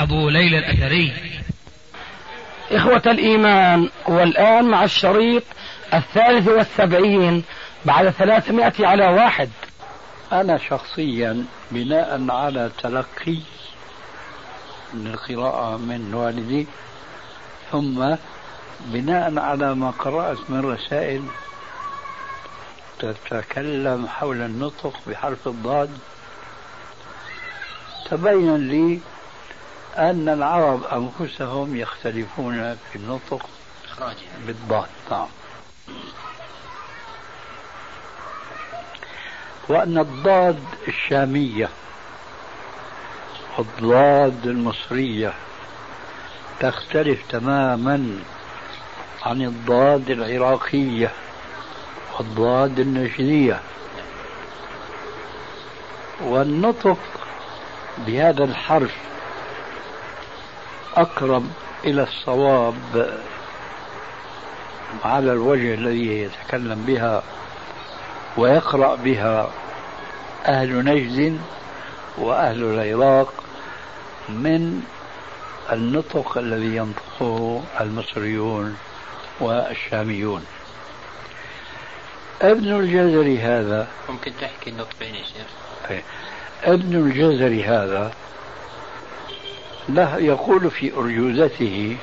أبو ليلى الأثري. إخوة الإيمان والآن مع الشريط الثالث والسبعين بعد ثلاثمائة على واحد. أنا شخصيا بناء على تلقي من القراءة من والدي ثم بناء على ما قرأت من رسائل تتكلم حول النطق بحرف الضاد تبين لي أن العرب أنفسهم يختلفون في النطق بالضاد نعم. وأن الضاد الشامية والضاد المصرية تختلف تماما عن الضاد العراقية والضاد النجدية والنطق بهذا الحرف أقرب إلى الصواب على الوجه الذي يتكلم بها ويقرأ بها أهل نجد وأهل العراق من النطق الذي ينطقه المصريون والشاميون ابن الجزري هذا ممكن تحكي النطقين يا شيخ إيه. ابن الجزري هذا له يقول في أرجوزته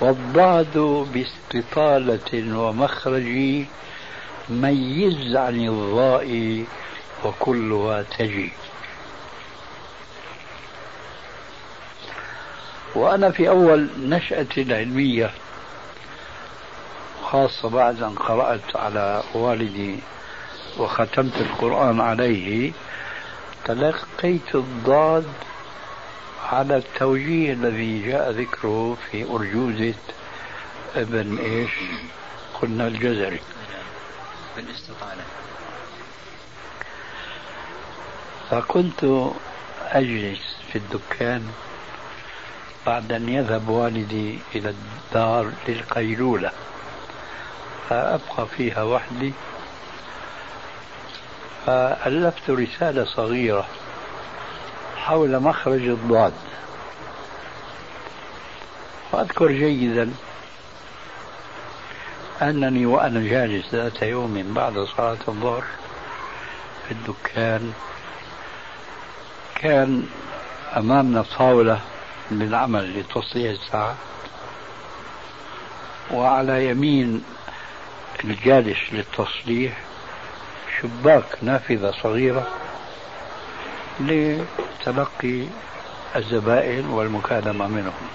والضاد باستطالة ومخرج ميز عن الضاء وكلها تجي. وأنا في أول نشأتي العلمية خاصة بعد أن قرأت على والدي وختمت القرآن عليه تلقيت الضاد على التوجيه الذي جاء ذكره في أرجوزة ابن إيش؟ قلنا الجزري. بالاستطالة فكنت أجلس في الدكان بعد أن يذهب والدي إلى الدار للقيلولة فأبقى فيها وحدي. فألفت رسالة صغيرة حول مخرج الضاد. وأذكر جيدا أنني وأنا جالس ذات يوم بعد صلاة الظهر في الدكان كان أمامنا طاولة للعمل لتصليح الساعة وعلى يمين الجالس للتصليح شباك نافذة صغيرة لتلقي الزبائن والمكالمة منهم.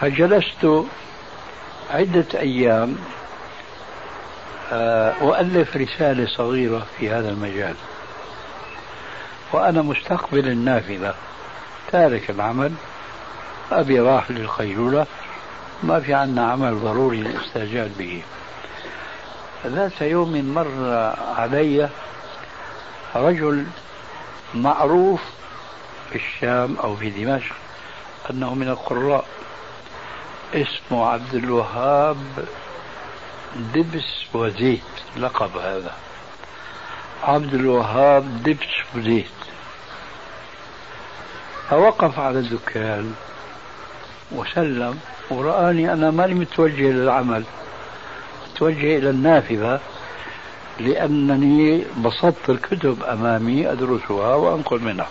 فجلست عدة أيام آه، أؤلف رسالة صغيرة في هذا المجال. وأنا مستقبل النافذة تارك العمل أبي راح للقيلولة ما في عنا عمل ضروري للاستعجال به. ذات يوم مر علي رجل معروف في الشام أو في دمشق أنه من القراء اسمه عبد الوهاب دبس وزيت لقب هذا. عبد الوهاب دبس وزيت فوقف على الدكان وسلم ورآني أنا ماني متوجه للعمل. متوجه إلى النافذة لأنني بسطت الكتب أمامي أدرسها وأنقل منها.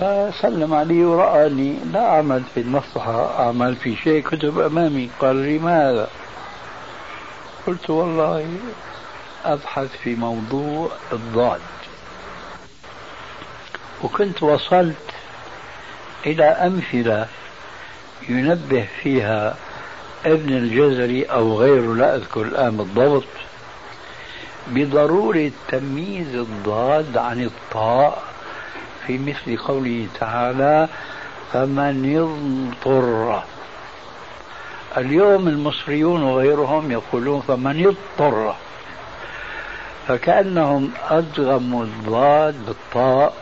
فسلم علي ورآني لا أعمل في المصلحة أعمل في شيء كتب أمامي. قال لي ماذا؟ قلت والله أبحث في موضوع الضاد. وكنت وصلت إلى أمثلة ينبه فيها ابن الجزري أو غيره لا أذكر الآن بالضبط بضرورة تمييز الضاد عن الطاء في مثل قوله تعالى فمن اضطر اليوم المصريون وغيرهم يقولون فمن اضطر فكأنهم أدغموا الضاد بالطاء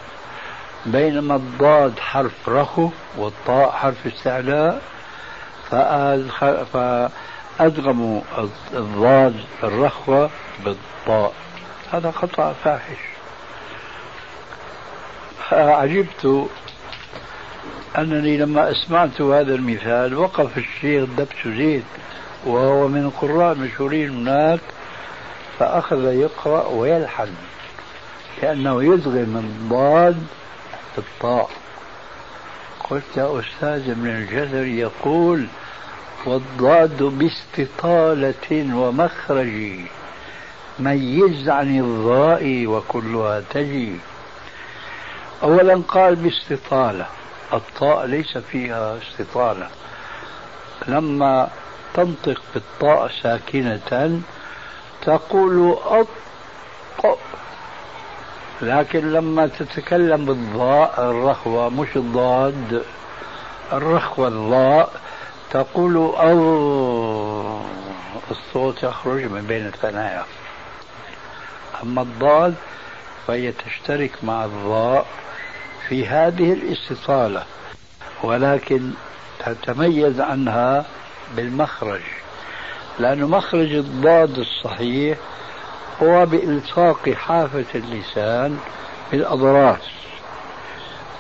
بينما الضاد حرف رخو والطاء حرف استعلاء فأدغموا الضاد الرخوة بالطاء. هذا خطأ فاحش. عجبت أنني لما أسمعت هذا المثال وقف الشيخ دبس زيد وهو من القراء المشهورين هناك فأخذ يقرأ ويلحن كأنه يدغم الضاد الطاء قلت يا أستاذ ابن الجزري يقول والضاد باستطالة ومخرج ميز عن الضاء وكلها تجي. أولا قال باستطالة. الطاء ليس فيها استطالة. لما تنطق بالطاء ساكنة تقول لكن لما تتكلم بالضاء الرخوة مش الضاد. الرخوة الضاء تقول أو. الصوت يخرج من بين الثنايا. أما الضاد فهي تشترك مع الضاء في هذه الاستطالة ولكن تتميز عنها بالمخرج لأن مخرج الضاد الصحيح هو بإلصاق حافة اللسان بالأضراس.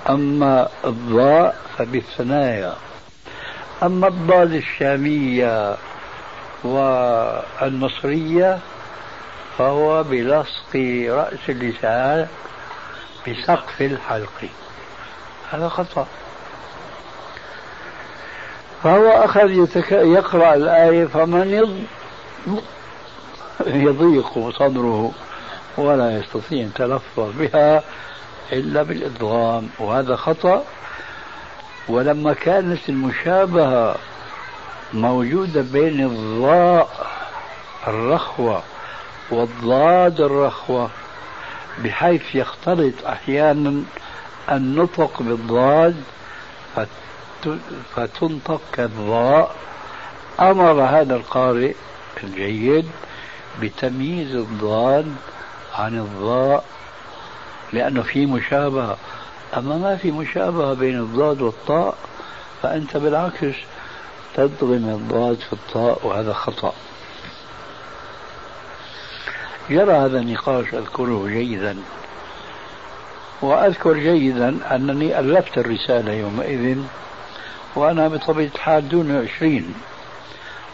أما الضاء فبالثنايا. أما الضاد الشامية والمصرية فهو بلصق رأس اللسان بسقف الحلق. هذا خطأ. فهو أخذ يتك... يقرأ الآية فمن يض... يضيق صدره ولا يستطيع أن يتلفظ بها إلا بالإدغام وهذا خطأ. ولما كانت المشابهة موجودة بين الضاء الرخوة والضاد الرخوة بحيث يختلط أحيانا النطق بالضاد فتنطق كالضاء أمر هذا القارئ الجيد بتمييز الضاد عن الضاء لأنه في مشابهة. أما ما في مشابهة بين الضاد والطاء فأنت بالعكس تضغم الضاد في الطاء وهذا خطأ. جرى هذا النقاش أذكره جيدا. وأذكر جيدا أنني ألفت الرسالة يومئذ وأنا بطبيعة الحال دون عشرين.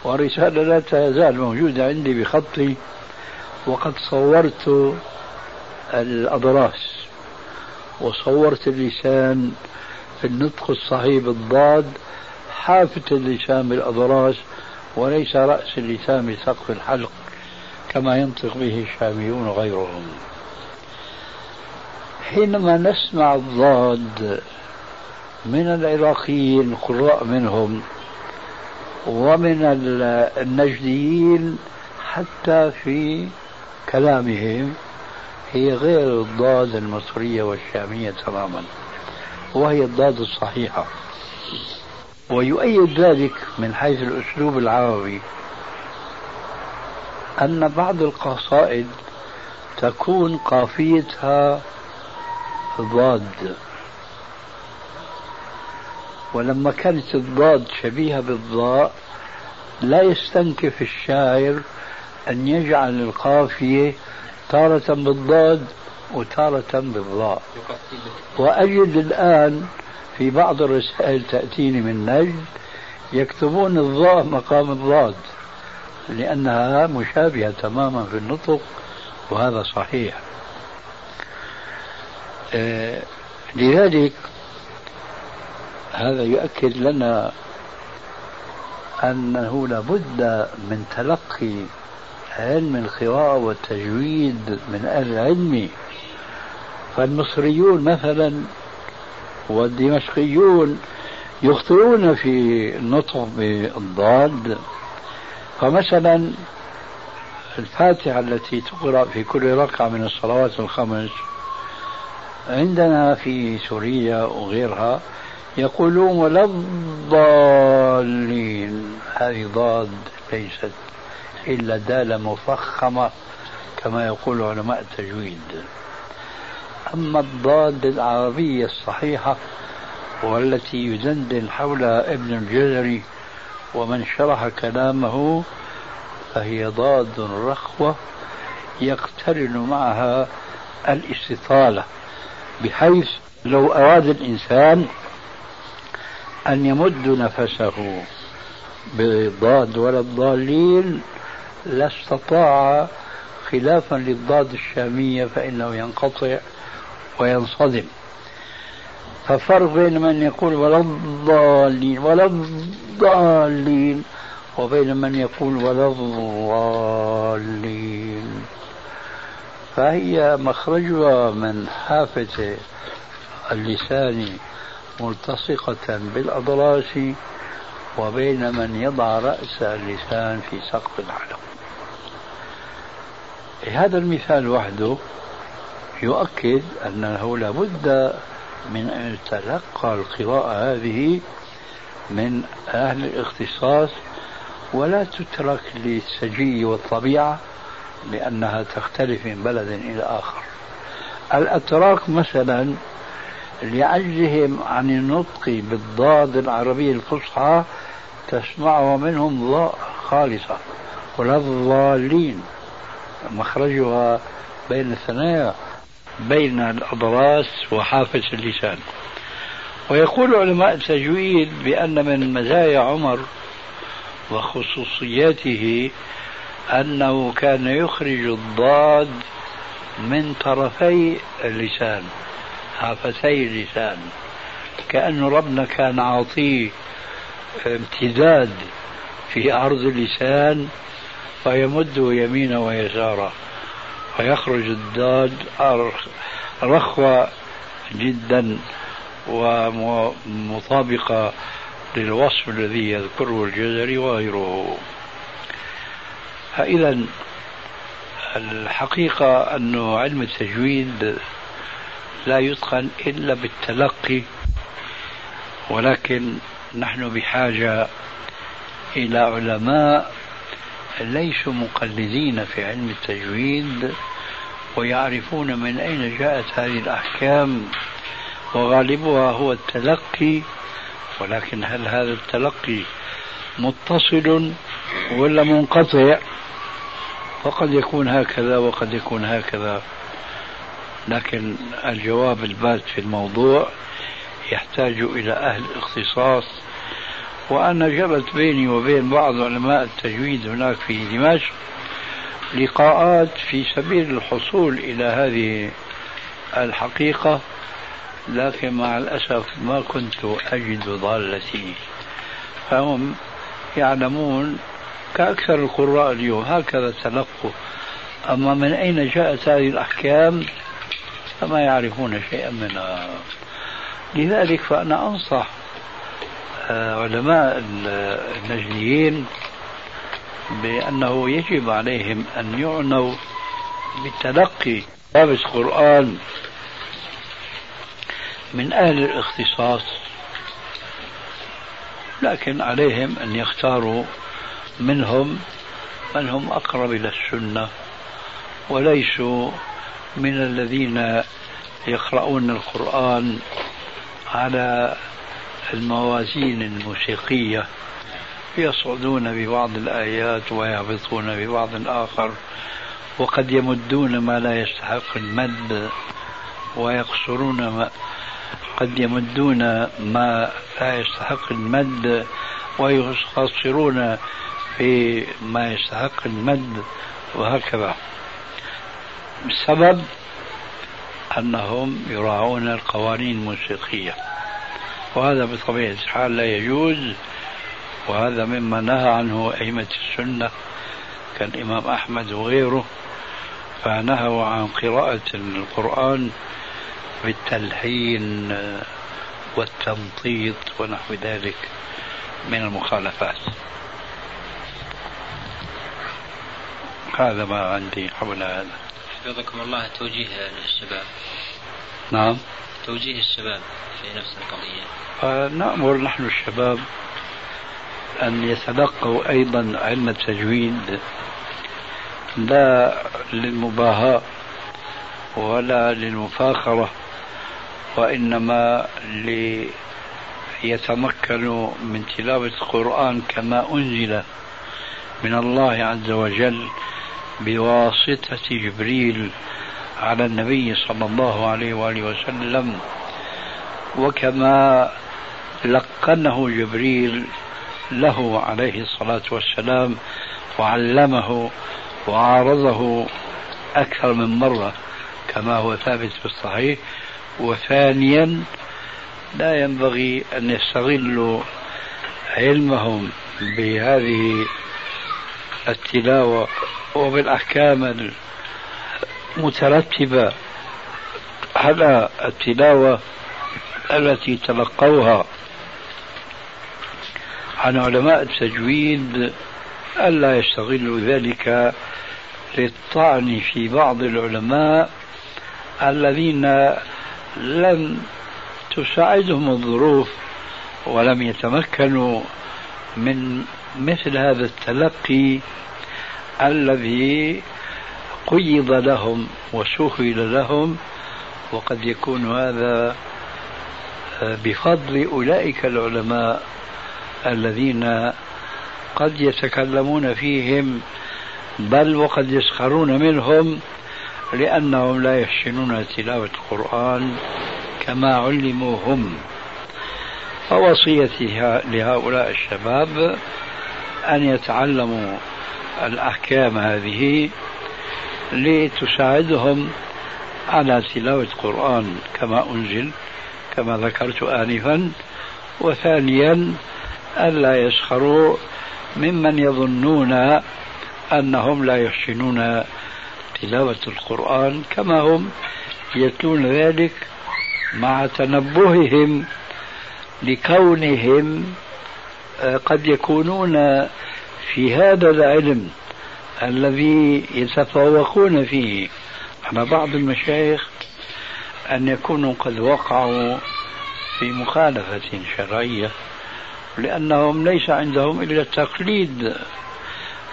والرسالة لا تزال موجودة عندي بخطي وقد صورت الأضراس وصورت اللسان في النطق الصحيح بالضاد حافة اللسان بالأضراس وليس رأس اللسان بسقف الحلق كما ينطق به الشاميون وغيرهم حينما نسمع الضاد من العراقيين القراء منهم ومن النجديين حتى في كلامهم هي غير الضاد المصرية والشامية تماما وهي الضاد الصحيحة. ويؤيد ذلك من حيث الأسلوب العربي أن بعض القصائد تكون قافيتها ضاد. ولما كانت الضاد شبيهة بالضاء لا يستنكف الشاعر أن يجعل القافية تارة بالضاد وتارة بالضاء. وأجد الآن في بعض الرسائل تأتيني من نجد يكتبون الضاء مقام الضاد لأنها مشابهة تماما في النطق وهذا صحيح. آه، لذلك هذا يؤكد لنا أنه لابد من تلقي علم القراءة والتجويد من أهل العلم. فالمصريون مثلا والدمشقيون يخطئون في النطق بالضاد فمثلا الفاتحة التي تقرأ في كل ركعة من الصلوات الخمس عندنا في سوريا وغيرها يقولون ولا الضالين. هذه ضاد ليست إلا دالة مفخمة كما يقول علماء التجويد. أما الضاد العربية الصحيحة والتي يدندن حولها ابن الجزري ومن شرح كلامه فهي ضاد رخوة يقترن معها الاستطالة بحيث لو أراد الإنسان أن يمد نفسه بالضاد ولا الضالين لاستطاع خلافا للضاد الشامية فإنه ينقطع وينصدم. ففرق بين من يقول ولا الضالين ولا الضالين وبين من يقول ولا الضالين. فهي مخرجها من حافة اللسان ملتصقة بالأضراس وبين من يضع رأس اللسان في سقف الحلق هذا المثال وحده يؤكد أنه لابد من أن يتلقى القراءة هذه من أهل الاختصاص ولا تترك للسجي والطبيعة لأنها تختلف من بلد إلى آخر. الأتراك مثلا لعجزهم عن النطق بالضاد العربية الفصحى تسمعها منهم ضاء خالصة ولا الضالين. مخرجها بين الثنايا بين الأضراس وحافة اللسان. ويقول علماء التجويد بأن من مزايا عمر وخصوصياته أنه كان يخرج الضاد من طرفي اللسان. حافتي اللسان كأن ربنا كان عاطيه امتداد في عرض اللسان فيمده يمينا ويسارا فيخرج الضاد رخوة جدا ومطابقة للوصف الذي يذكره الجزري وغيره. فإذا الحقيقة أن علم التجويد لا يتقن إلا بالتلقي ولكن نحن بحاجة إلى علماء ليسوا مقلدين في علم التجويد ويعرفون من أين جاءت هذه الأحكام وغالبها هو التلقي ولكن هل هذا التلقي متصل ولا منقطع؟ فقد يكون هكذا وقد يكون هكذا. لكن الجواب البات في الموضوع يحتاج إلى أهل اختصاص وأنا جرت بيني وبين بعض علماء التجويد هناك في دمشق لقاءات في سبيل الحصول إلى هذه الحقيقة لكن مع الأسف ما كنت أجد ضالتي. فهم يعلمون كأكثر القراء اليوم هكذا تلقوا. أما من أين جاءت هذه الأحكام؟ فما يعرفون شيئا منها لذلك فأنا أنصح آه، علماء النجديين بأنه يجب عليهم أن يعنوا بتلقي دارس قرآن من أهل الاختصاص لكن عليهم أن يختاروا منهم من هم أقرب إلى السنة وليسوا من الذين يقرؤون القرآن على الموازين الموسيقية يصعدون ببعض الآيات ويهبطون ببعض الآخر وقد يمدون ما لا يستحق المد ويقصرون ما قد يمدون ما لا يستحق المد ويقصرون في ما يستحق المد وهكذا. السبب أنهم يراعون القوانين الموسيقية. وهذا بطبيعة الحال لا يجوز وهذا مما نهى عنه أئمة السنة كالإمام أحمد وغيره فنهوا عن قراءة القرآن بالتلحين والتمطيط ونحو ذلك من المخالفات. هذا ما عندي حول هذا. حفظكم الله توجيه للشباب. نعم. توجيه الشباب في نفس القضية. نأمر نحن الشباب أن يتلقوا أيضا علم التجويد لا للمباهاة ولا للمفاخرة وإنما ليتمكنوا من تلاوة القرآن كما أنزل من الله عز وجل. بواسطة جبريل على النبي صلى الله عليه وآله وسلم. وكما لقنه جبريل له عليه الصلاة والسلام وعلمه وعارضه أكثر من مرة كما هو ثابت في الصحيح. وثانيا لا ينبغي أن يستغلوا علمهم بهذه التلاوة وبالأحكام المترتبة على التلاوة التي تلقوها عن علماء التجويد ألا يستغلوا ذلك للطعن في بعض العلماء الذين لم تساعدهم الظروف ولم يتمكنوا من مثل هذا التلقي الذي قيض لهم وسهل لهم وقد يكون هذا بفضل أولئك العلماء الذين قد يتكلمون فيهم بل وقد يسخرون منهم لأنهم لا يحسنون تلاوة القرآن كما علموا هم. فوصيتي لهؤلاء الشباب أن يتعلموا الأحكام هذه لتساعدهم على تلاوة القرآن كما أنزل كما ذكرت آنفا. وثانيا ألا يسخروا ممن يظنون أنهم لا يحسنون تلاوة القرآن كما هم يتلون ذلك مع تنبههم لكونهم آه، قد يكونون في هذا العلم الذي يتفوقون فيه على بعض المشايخ أن يكونوا قد وقعوا في مخالفة شرعية لأنهم ليس عندهم إلا التقليد.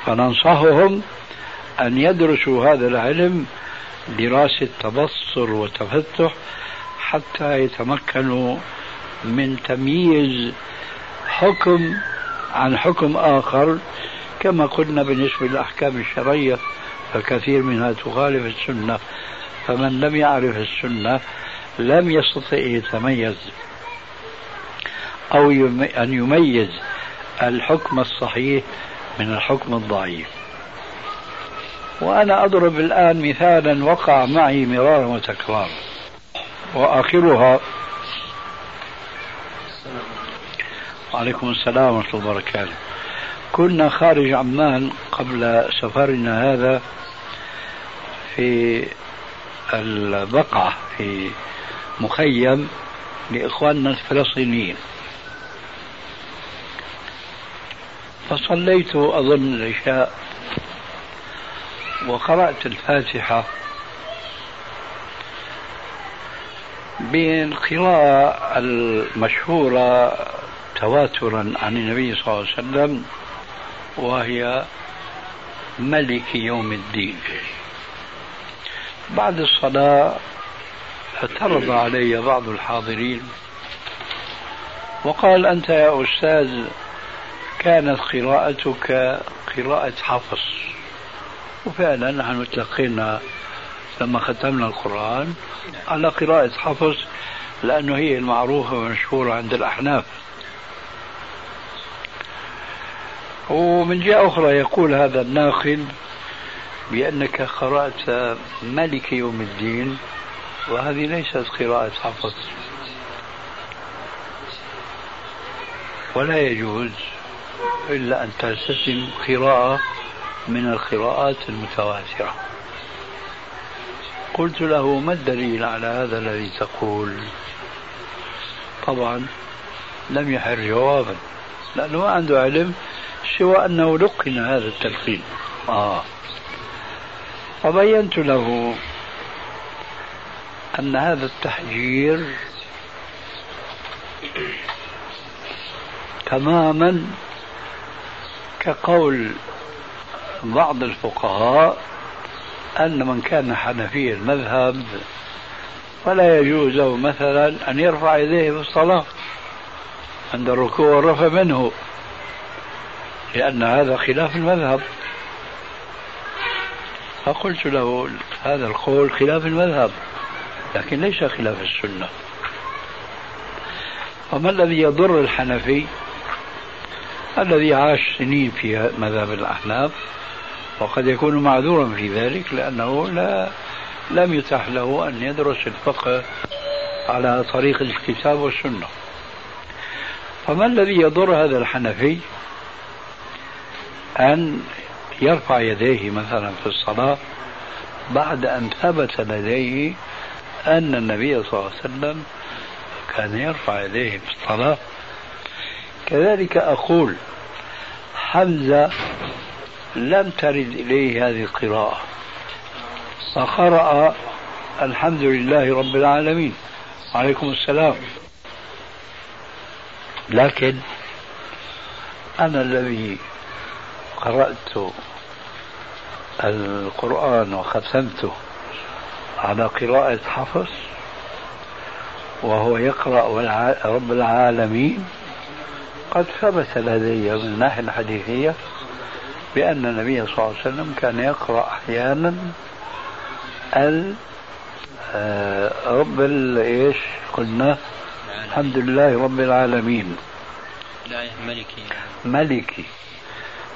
فننصحهم أن يدرسوا هذا العلم دراسة تبصر وتفتح حتى يتمكنوا من تمييز حكم عن حكم آخر كما قلنا بالنسبة للأحكام الشرعية فكثير منها تخالف السنة. فمن لم يعرف السنة لم يستطع يتميز أو أن يميز الحكم الصحيح من الحكم الضعيف. وأنا أضرب الآن مثالا وقع معي مرارا وتكرارا وآخرها وعليكم السلام ورحمة الله وبركاته. كنا خارج عمان قبل سفرنا هذا في البقعة في مخيم لإخواننا الفلسطينيين. فصليت أظن العشاء وقرأت الفاتحة بالقراءة المشهورة تواترا عن النبي صلى الله عليه وسلم وهي ملك يوم الدين. بعد الصلاة اعترض علي بعض الحاضرين وقال أنت يا أستاذ كانت قراءتك قراءة حفص. وفعلا نحن تلقينا لما ختمنا القرآن على قراءة حفص لأنه هي المعروفة والمشهورة عند الأحناف. ومن جهة أخرى يقول هذا الناقل بأنك قرأت ملك يوم الدين وهذه ليست قراءة حفص ولا يجوز إلا أن تلتزم قراءة من القراءات المتواترة. قلت له ما الدليل على هذا الذي تقول؟ طبعا لم يحر جوابا لأنه ما عنده علم سوى أنه لقن هذا التلقين. آه. وبينت له أن هذا التحجير تماما كقول بعض الفقهاء أن من كان حنفي المذهب فلا يجوز له مثلا أن يرفع يديه في الصلاة عند الركوع والرفع منه. لأن هذا خلاف المذهب. فقلت له هذا القول خلاف المذهب لكن ليس خلاف السنة. وما الذي يضر الحنفي؟ الذي عاش سنين في مذهب الأحناف وقد يكون معذورا في ذلك لأنه لا لم يتح له أن يدرس الفقه على طريق الكتاب والسنة. فما الذي يضر هذا الحنفي؟ أن يرفع يديه مثلا في الصلاة بعد أن ثبت لديه أن النبي صلى الله عليه وسلم كان يرفع يديه في الصلاة. كذلك أقول حمزة لم ترد إليه هذه القراءة فقرأ الحمد لله رب العالمين. عليكم السلام. لكن أنا الذي قرأت القرآن وختمته على قراءة حفص وهو يقرأ رب العالمين. قد ثبت لدي من الناحية الحديثية بأن النبي صلى الله عليه وسلم كان يقرأ أحيانا آه، رب إيش قلنا؟ الحمد لله رب العالمين. ملكي. ملكي.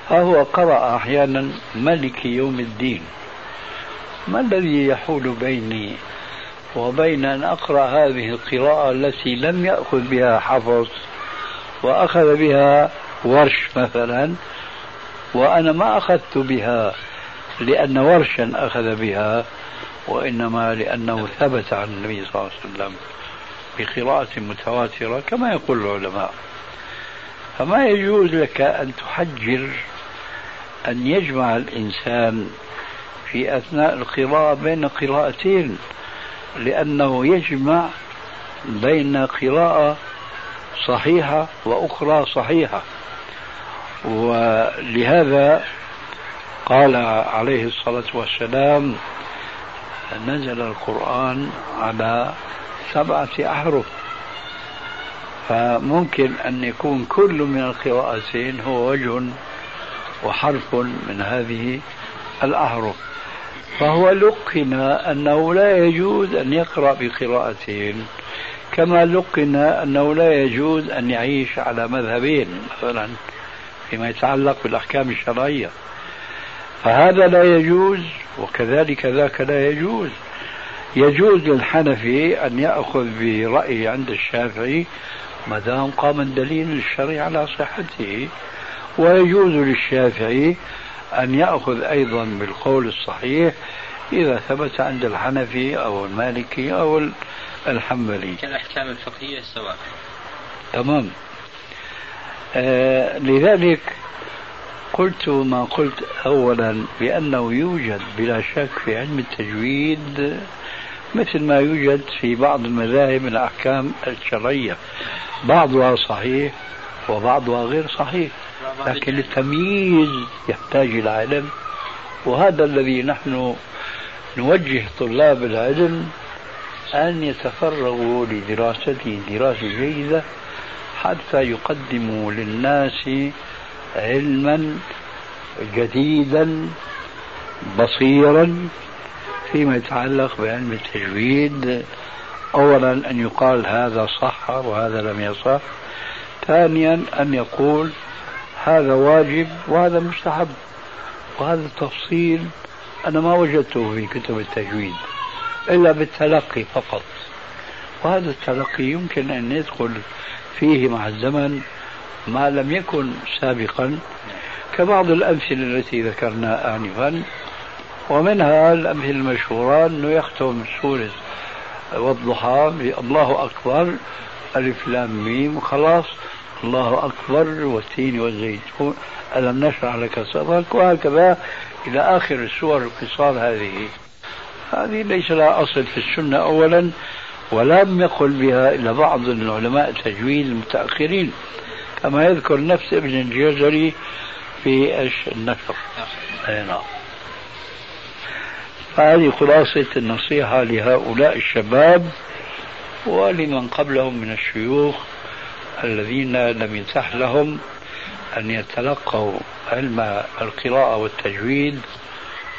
فهو قرأ أحيانا ملك يوم الدين. ما الذي يحول بيني وبين أن أقرأ هذه القراءة التي لم يأخذ بها حفظ وأخذ بها ورش مثلا وأنا ما أخذت بها لأن ورشا أخذ بها وإنما لأنه ثبت عن النبي صلى الله عليه وسلم بقراءة متواترة كما يقول العلماء. فما يجوز لك أن تحجر أن يجمع الإنسان في أثناء القراءة بين قراءتين لأنه يجمع بين قراءة صحيحة وأخرى صحيحة. ولهذا قال عليه الصلاة والسلام نزل القرآن على سبعة أحرف. فممكن أن يكون كل من القراءتين هو وجه وحرف من هذه الأحرف فهو لقن أنه لا يجوز أن يقرأ بقراءتين كما لقن أنه لا يجوز أن يعيش على مذهبين مثلا فيما يتعلق بالأحكام الشرعية. فهذا لا يجوز وكذلك ذاك لا يجوز. يجوز للحنفي أن يأخذ برأي عند الشافعي ما دام قام الدليل الشرعي على صحته. ويجوز للشافعي أن يأخذ أيضا بالقول الصحيح إذا ثبت عند الحنفي أو المالكي أو الحنبلي. كالأحكام الفقهية سواء تمام. آه لذلك قلت ما قلت أولا بأنه يوجد بلا شك في علم التجويد مثل ما يوجد في بعض المذاهب من الأحكام الشرعية. بعضها صحيح وبعضها غير صحيح. لكن التمييز يحتاج إلى علم. وهذا الذي نحن نوجه طلاب العلم أن يتفرغوا لدراسته دراسة جيدة حتى يقدموا للناس علما جديدا بصيرا فيما يتعلق بعلم التجويد. اولا أن يقال هذا صح وهذا لم يصح. ثانيا أن يقول هذا واجب وهذا مستحب. وهذا التفصيل أنا ما وجدته في كتب التجويد إلا بالتلقي فقط. وهذا التلقي يمكن أن يدخل فيه مع الزمن ما لم يكن سابقا كبعض الأمثلة التي ذكرنا آنفا ومنها الأمثلة المشهورة أنه يختم سورة والضحى الله أكبر ألف لام ميم خلاص. الله أكبر والتين والزيتون ألم نشرح لك صدرك وهكذا إلى آخر السور القصار هذه. هذه ليس لها أصل في السنة أولا ولم يقل بها إلا بعض العلماء التجويد المتأخرين كما يذكر نفس ابن الجزري في النشر. أي نعم. فهذه خلاصة النصيحة لهؤلاء الشباب ولمن قبلهم من الشيوخ الذين لم يتح لهم أن يتلقوا علم القراءة والتجويد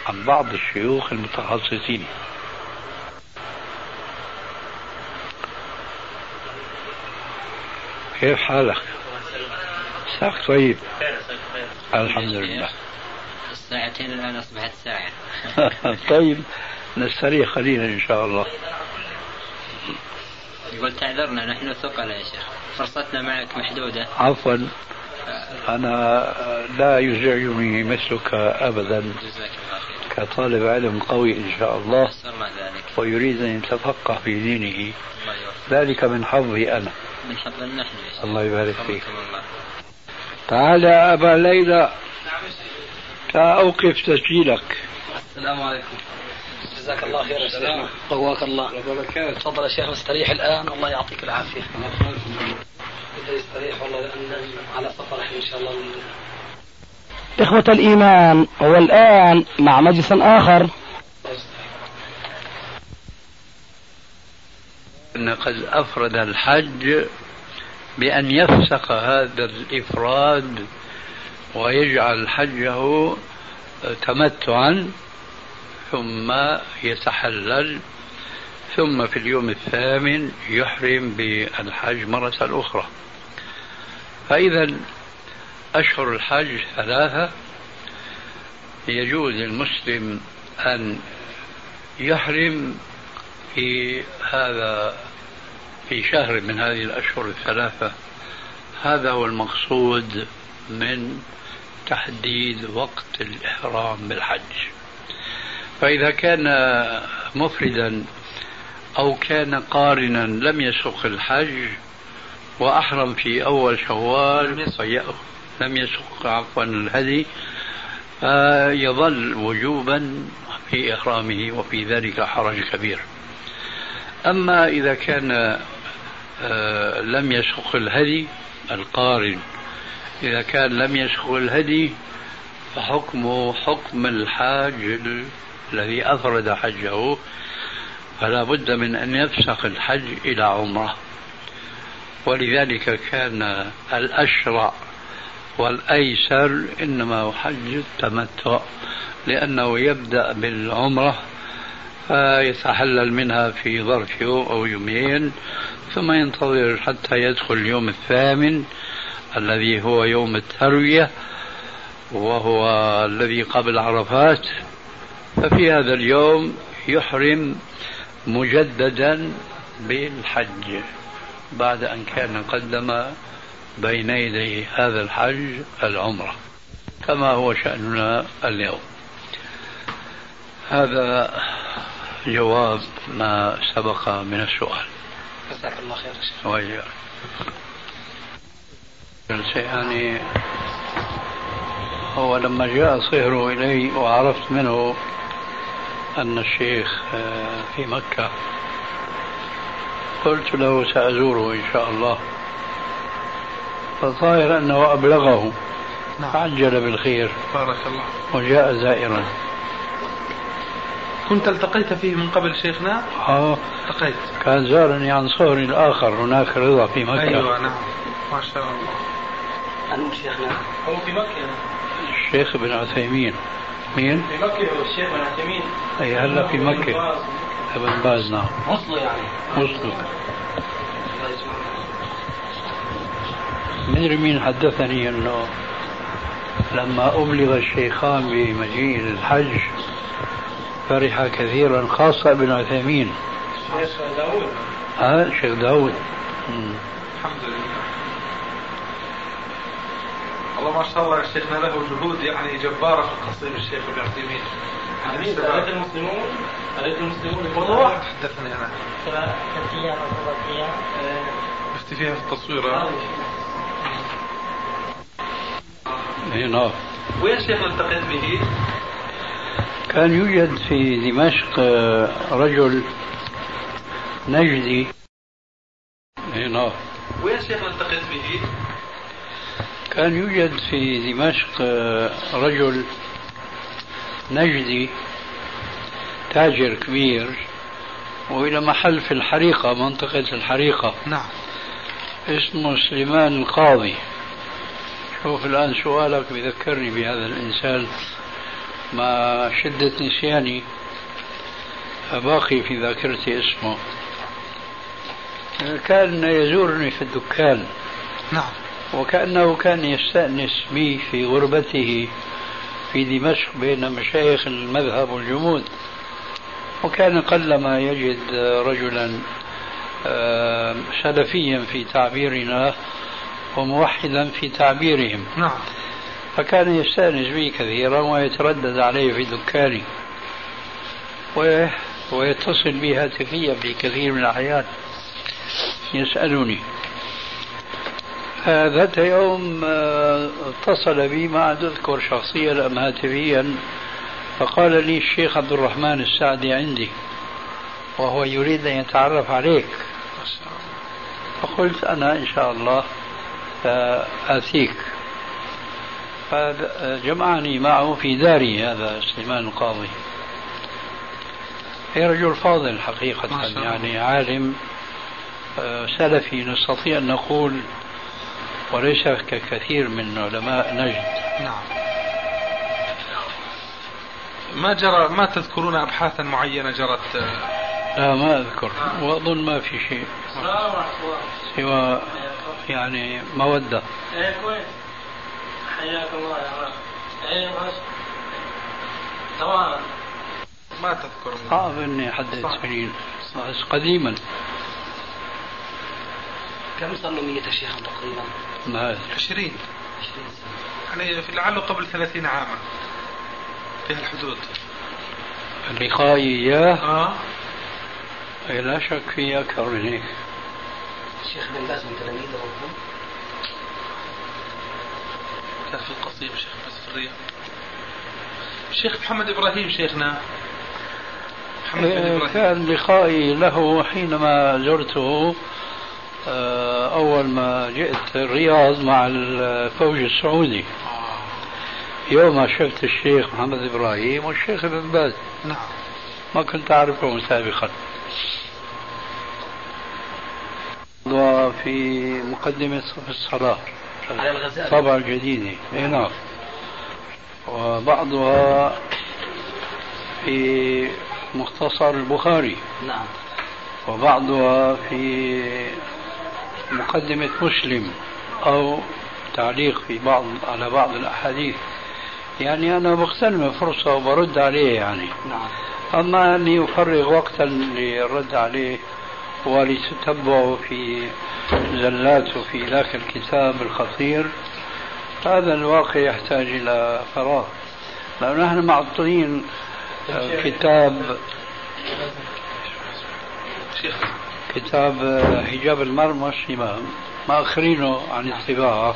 عن بعض الشيوخ المتخصصين. كيف حالك؟ ساق طيب. الحمد لله الساعتين الآن أصبحت ساعة. طيب نستريح قليلا إن شاء الله. يقول تعذرنا نحن ثقل يا شيخ. فرصتنا معك محدودة. عفوا. أنا لا يزعجني مثلك أبدا. جزاك الله خير. كطالب علم قوي إن شاء الله. ذلك. ويريد أن يتفقه في دينه. ذلك من حظي أنا. من حظنا نحن يا شيخ. الله يبارك فيك. الله. تعال يا أبا ليلى. أوقف تسجيلك. السلام عليكم. جزاك الله خير يا شيخ قواك الله تفضل يا شيخ استريح الآن. الله يعطيك العافية. بدي استريح والله لأن على سفر إن شاء الله إخوة الإيمان والآن مع مجلس آخر. أن قد أفرد الحج بأن يفسق هذا الإفراد ويجعل حجه تمتعا. ثم يتحلل ثم في اليوم الثامن يحرم بالحج مرة أخرى. فإذا أشهر الحج ثلاثة يجوز للمسلم أن يحرم في هذا في شهر من هذه الأشهر الثلاثة. هذا هو المقصود من تحديد وقت الإحرام بالحج. فإذا كان مفردا أو كان قارنا لم يسق الحج وأحرم في أول شوال لم يسق عفوا الهدي فيظل وجوبا في إحرامه وفي ذلك حرج كبير. أما إذا كان آه، لم يسق الهدي القارن إذا كان لم يسق الهدي فحكمه حكم الحاج الذي أفرد حجه فلا بد من أن يفسخ الحج إلى عمرة. ولذلك كان الأشرع والأيسر إنما حج التمتع لأنه يبدأ بالعمرة فيتحلل منها في ظرف يوم أو يومين ثم ينتظر حتى يدخل اليوم الثامن الذي هو يوم التروية وهو الذي قبل عرفات ففي هذا اليوم يحرم مجددا بالحج بعد أن كان قدم بين يدي هذا الحج العمرة كما هو شأننا اليوم. هذا جواب ما سبق من السؤال. جزاك الله خير وإياك يعني هو لما جاء صهره إلي وعرفت منه أن الشيخ آه، في مكة. قلت له سأزوره إن شاء الله. فالظاهر أنه أبلغه. نعم. عجل بالخير. بارك الله. وجاء زائرا. كنت التقيت فيه من قبل شيخنا؟ آه. التقيت. كان زارني عن صهري الآخر. هناك رضا في مكة. أيوه نعم. ما شاء الله. أنت شيخنا. هو في مكة. الشيخ ابن عثيمين. مين؟ في مكة هو الشيخ بن عثيمين. أي هلا في مكة؟ ابن باز نعم. وصلوا يعني. وصلوا. مدري مين حدثني إنه لما أبلغ الشيخان بمجيء الحج فرح كثيرا خاصة ابن عثيمين. الشيخ داوود ها شيخ داود. مم. الحمد لله. والله ما شاء الله شيخنا له جهود يعني جبارة في القصيم الشيخ ابن عثيمين. أليس المسلمون أليس المسلمون والله واحد. حدثني كثيرا وكثيرا افتي فيها في التصوير ها؟ اي نعم وين شيخ التقيت به؟ كان يوجد في دمشق آه، رجل نجدي. اي نعم وين شيخ التقيت به؟ كان يوجد في دمشق آه، رجل نجدي تاجر كبير وإلى محل في الحريقة منطقة الحريقة. نعم. اسمه سليمان القاضي. شوف الآن سؤالك بذكرني بهذا الإنسان. مع شدة نسياني باقي في ذاكرتي اسمه. كان يزورني في الدكان. نعم. وكأنه كان يستأنس بي في غربته في دمشق بين مشايخ المذهب والجمود. وكان قلما يجد رجلا آه، سلفيا في تعبيرنا وموحدا في تعبيرهم. نعم. فكان يستأنس بي كثيرا ويتردد علي في دكاني. ويتصل بي هاتفيا في كثير من الأحيان. يسألني. ذات يوم آه، اتصل بي ما عاد أذكر شخصيا أم هاتفيا فقال لي الشيخ عبد الرحمن السعدي عندي وهو يريد أن يتعرف عليك. فقلت أنا إن شاء الله آه، آتيك. فجمعني معه في داري هذا سليمان القاضي. هي رجل فاضل حقيقة. يعني عالم آه، سلفي نستطيع أن نقول وليس ككثير من علماء نجد. نعم. ما جرى ما تذكرون ابحاثا معينة جرت؟ لا ما أذكر. وأظن ما في شيء. سوى يعني مودة إيه كويس. حياك الله يا رب. إيه ماشي تمام. ما تذكر. صعب إني احدد سنين قديما. كم صار له مية شيخ تقريبا؟ ما أدري. 20 20 سنة. يعني في لعله قبل 30 عاما. في الحدود لقائي اياه آه. إيه، لا شك في أكثر من هيك الشيخ بن باز من تلاميذه برضه كان في القصيم شيخ بس في الرياض. الشيخ محمد إبراهيم شيخنا. محمد بن إيه، إبراهيم. كان لقائي له حينما زرته. آه، أول ما جئت الرياض مع الفوج السعودي. يوم شفت الشيخ محمد إبراهيم والشيخ ابن باز. نعم. ما كنت أعرفهم سابقا وفي مقدمة صف الصلاة. على الغزالي طبعا جديدة اي نعم. وبعضها في مختصر البخاري. نعم. وبعضها في مقدمة مسلم أو تعليق في بعض على بعض الأحاديث. يعني أنا بغتنم فرصة وبرد عليه يعني. نعم. أما أني أفرغ وقتا للرد عليه ولتتبعه في زلاته في ذاك الكتاب الخطير هذا الواقع يحتاج إلى فراغ. لأن نحن معطلين آه، كتاب شيخ كتاب آه، حجاب المرمى ما ما أخرينه عن الطباعة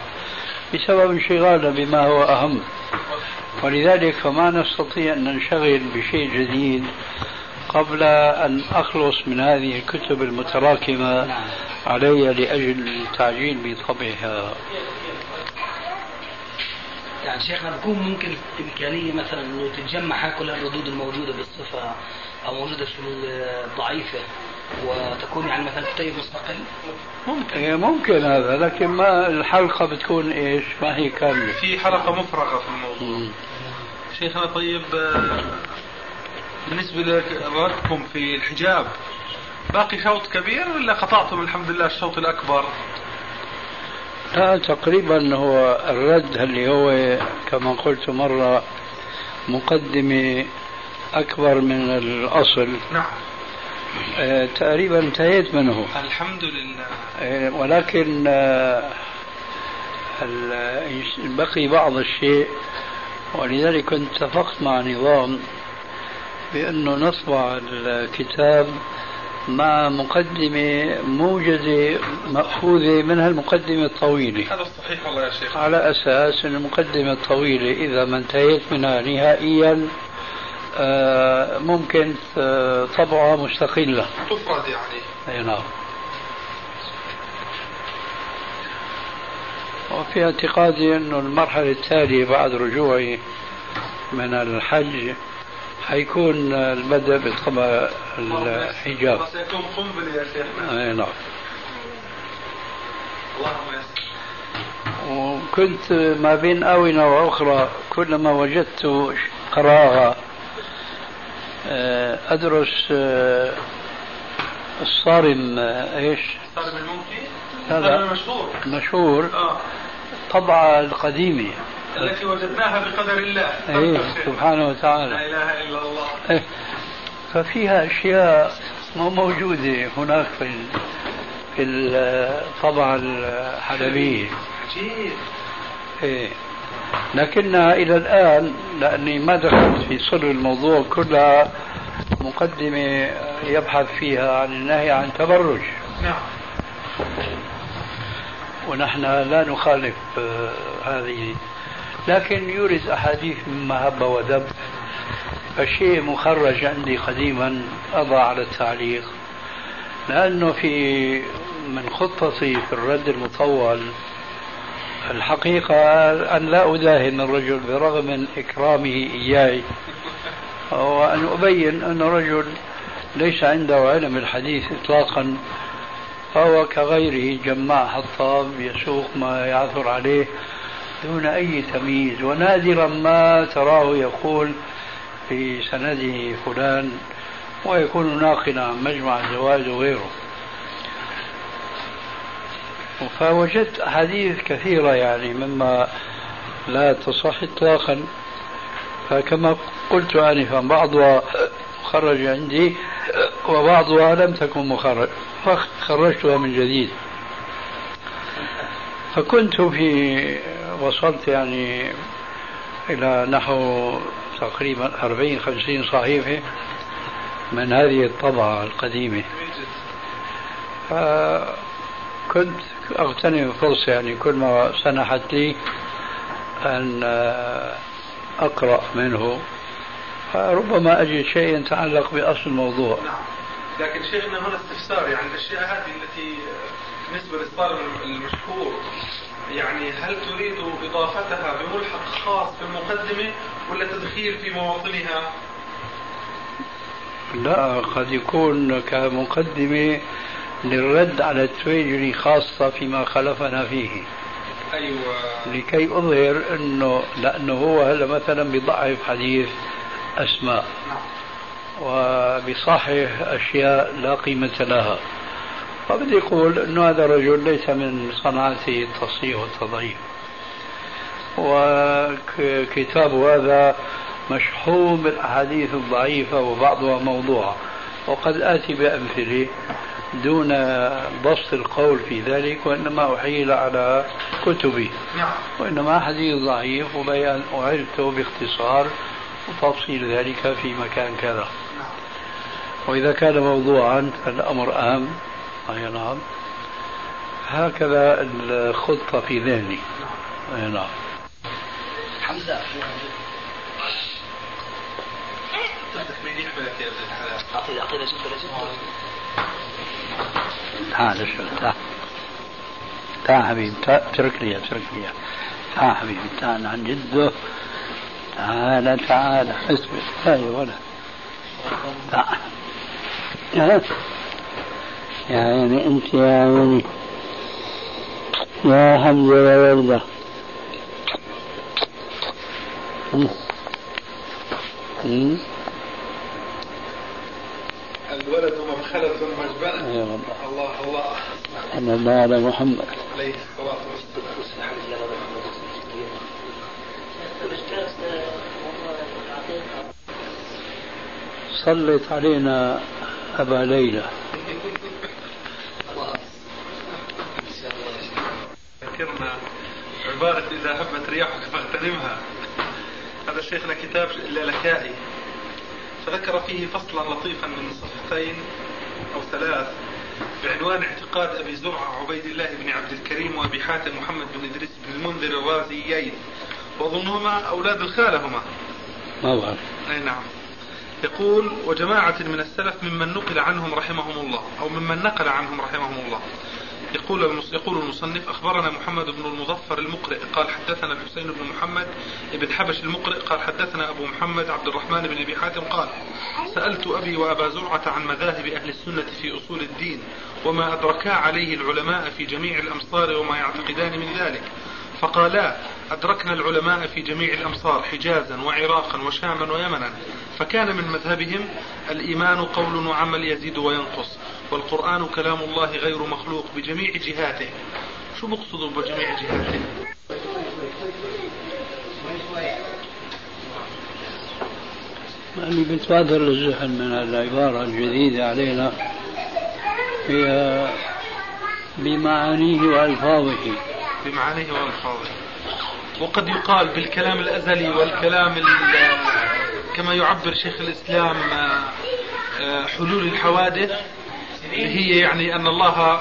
بسبب انشغالنا بما هو أهم. ولذلك فما نستطيع أن ننشغل بشيء جديد قبل أن أخلص من هذه الكتب المتراكمة نعم. علي لأجل التعجيل بطبعها. يعني شيخنا بكون ممكن إمكانية مثلا إنه تتجمع كل الردود الموجودة بالصفة أو موجودة في الضعيفة؟ وتكون يعني مثلا كتيب مستقل؟ إيه، ممكن هذا لكن ما الحلقة بتكون إيش؟ ما هي كاملة. في حلقة مفرغة في الموضوع. مم. شيخنا طيب آه، بالنسبة لكم في الحجاب باقي شوط كبير ولا قطعتم الحمد لله الشوط الأكبر؟ لا تقريبا هو الرد اللي هو كما قلت مرة مقدمة أكبر من الأصل. نعم. تقريبا انتهيت منه. الحمد لله. آه، ولكن آه، بقي بعض الشيء ولذلك كنت اتفقت مع نظام بأنه نطبع الكتاب مع مقدمة موجزة مأخوذة من هالمقدمة الطويلة. هذا صحيح والله يا شيخ. على أساس أن المقدمة الطويلة إذا ما انتهيت منها نهائيا آه، ممكن آه، طبعة مستقلة. تفرد يعني أي نعم. وفي اعتقادي أنه المرحلة التالية بعد رجوعي من الحج حيكون البدء بطبع الحجاب. سيكون قنبلة يا شيخنا أي نعم. اللهم يسر. وكنت ما بين آونة وأخرى كلما وجدت قراءة آه، أدرس آه، الصارم آه، إيش؟ صار من الممكن هذا. المشهور. مشهور. آه. طبعة القديمة. التي وجدناها بقدر الله. إيه سبحانه لا وتعالى إله إلا الله. إيه. ففيها أشياء مو موجودة هناك في في الطبعة الحلبية. عجيب إيه. لكنها إلى الآن لأني ما دخلت في صلب الموضوع كلها مقدمة يبحث فيها عن النهي عن تبرج. نعم. ونحن لا نخالف آه، هذه. لكن يورد أحاديث مما هب ودب. فشيء مخرج عندي قديما أضع على التعليق. لأنه في من خطتي في الرد المطول الحقيقة أن لا أداهن الرجل برغم من إكرامه إياي. وأن أبين أن الرجل ليس عنده علم الحديث إطلاقا فهو كغيره جماع حطاب يسوق ما يعثر عليه دون أي تمييز. ونادرا ما تراه يقول في سنده فلان ويكون ناقلا عن مجمع الزواج وغيره. فوجدت أحاديث كثيرة يعني مما لا تصح إطلاقا. فكما قلت آنفا بعضها مخرج عندي وبعضها لم تكن مخرج فخرجتها من جديد. فكنت في وصلت يعني إلى نحو تقريبا 40 50 صحيفة من هذه الطبعة القديمة. فكنت أغتنم فرصة يعني كل ما سنحت لي أن أقرأ منه فربما أجد شيء يتعلق بأصل الموضوع نعم لكن شيخنا هنا استفسار يعني الأشياء هذه التي بالنسبة للصار المشهور يعني هل تريد إضافتها بملحق خاص في المقدمة ولا تدخيل في مواطنها؟ لا قد يكون كمقدمة للرد على التويجري خاصة فيما خلفنا فيه. أيوه. لكي أظهر أنه لأنه هو هلا مثلا بيضعف حديث أسماء. وبصحح أشياء لا قيمة لها. فبدي يقول أنه هذا الرجل ليس من صنعته التصحيح والتضعيف. وكتاب هذا مشحون بالأحاديث الضعيفة وبعضها موضوعة وقد آتي بأمثلة. دون بسط القول في ذلك وإنما أحيل على كتبي. نعم. وإنما حديث ضعيف وبيان أعرته باختصار وتفصيل ذلك في مكان كذا. وإذا كان موضوعا فالأمر أهم. أي نعم. هكذا الخطة في ذهني. أي نعم. حمزة. أعطي جبة لجبة تعال شوي تعال تعال حبيبي اترك لي اترك لي. تعال حبيبي تعال عن جده تعال تعال اثبت هاي ولا. تعال يا يا عيني أنت يا عيني. يا حمزه يا ولده مم. الولد مبخلة مجبنة يا الله الله الله. صلى الله على محمد. عليه الصلاة والسلام. صلت علينا أبا ليلى. ذكرنا عبارة إذا هبت رياحك فاغتنمها. هذا شيخنا كتاب اللالكائي فذكر فيه فصلا لطيفا من صفحتين أو ثلاث بعنوان اعتقاد أبي زرعة عبيد الله بن عبد الكريم وأبي حاتم محمد بن إدريس بن المنذر الرازيين. وأظنهما أولاد الخالة هما ما بعرف أي نعم. يقول وجماعة من السلف ممن نقل عنهم رحمهم الله أو ممن نقل عنهم رحمهم الله. يقول. يقول المصنف أخبرنا محمد بن المظفر المقرئ قال حدثنا الحسين بن محمد بن حبش المقرئ قال حدثنا أبو محمد عبد الرحمن بن أبي حاتم قال سألت أبي وأبا زرعة عن مذاهب أهل السنة في أصول الدين وما أدركا عليه العلماء في جميع الأمصار وما يعتقدان من ذلك فقالا أدركنا العلماء في جميع الأمصار حجازا وعراقا وشاما ويمنا فكان من مذهبهم الإيمان قول وعمل يزيد وينقص والقرآن كلام الله غير مخلوق بجميع جهاته. شو بقصدوا بجميع جهاته؟ اللي بتبادر للذهن من العبارة الجديدة علينا. هي بمعانيه وألفاظه. بمعانيه وألفاظه. وقد يقال بالكلام الأزلي والكلام كما يعبر شيخ الإسلام آه، حلول الحوادث هي يعني أن الله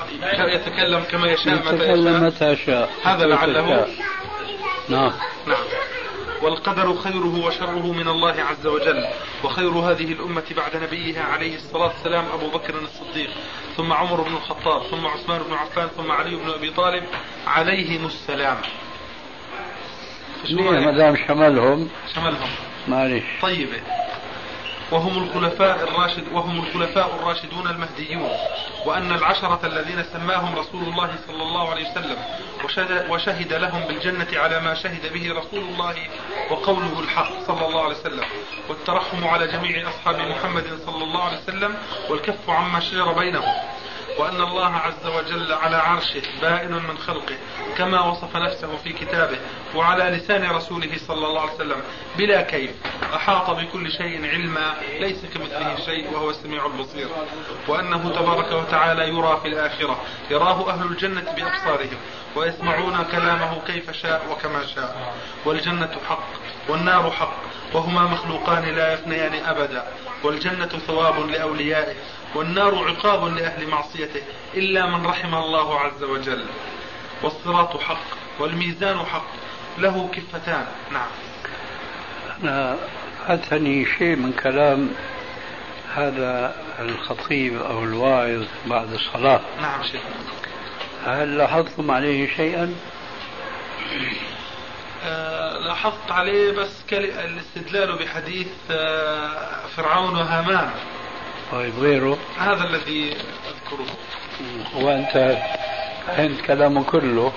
يتكلم كما يشاء متى يتكلم متى يشاء. هذا لعله. نعم. نعم. والقدر خيره وشره من الله عز وجل وخير هذه الأمة بعد نبيها عليه الصلاة والسلام أبو بكر الصديق ثم عمر بن الخطاب ثم عثمان بن عفان ثم علي بن أبي طالب عليهم السلام. ما دام شملهم. شملهم. معلش طيبة وهم الخلفاء الراشد وهم الخلفاء الراشدون المهديون وأن العشرة الذين سماهم رسول الله صلى الله عليه وسلم وشهد لهم بالجنة على ما شهد به رسول الله وقوله الحق صلى الله عليه وسلم. والترحم على جميع أصحاب محمد صلى الله عليه وسلم والكف عما شجر بينهم. وأن الله عز وجل على عرشه بائن من خلقه كما وصف نفسه في كتابه وعلى لسان رسوله صلى الله عليه وسلم بلا كيف. أحاط بكل شيء علما ليس كمثله شيء وهو السميع البصير. وأنه تبارك وتعالى يرى في الآخرة يراه أهل الجنة بأبصارهم ويسمعون كلامه كيف شاء وكما شاء. والجنة حق والنار حق وهما مخلوقان لا يفنيان أبدا. والجنة ثواب لأوليائه. والنار عقاب لأهل معصيته إلا من رحم الله عز وجل. والصراط حق والميزان حق له كفتان. نعم. أنا أتني شيء من كلام هذا الخطيب أو الواعظ بعد الصلاة. نعم شيخ. هل لاحظتم عليه شيئا؟ آه لاحظت عليه بس الاستدلال بحديث آه فرعون وهامان. طيب غيره. هذا الذي أذكره. وأنت فهمت كلامه كله.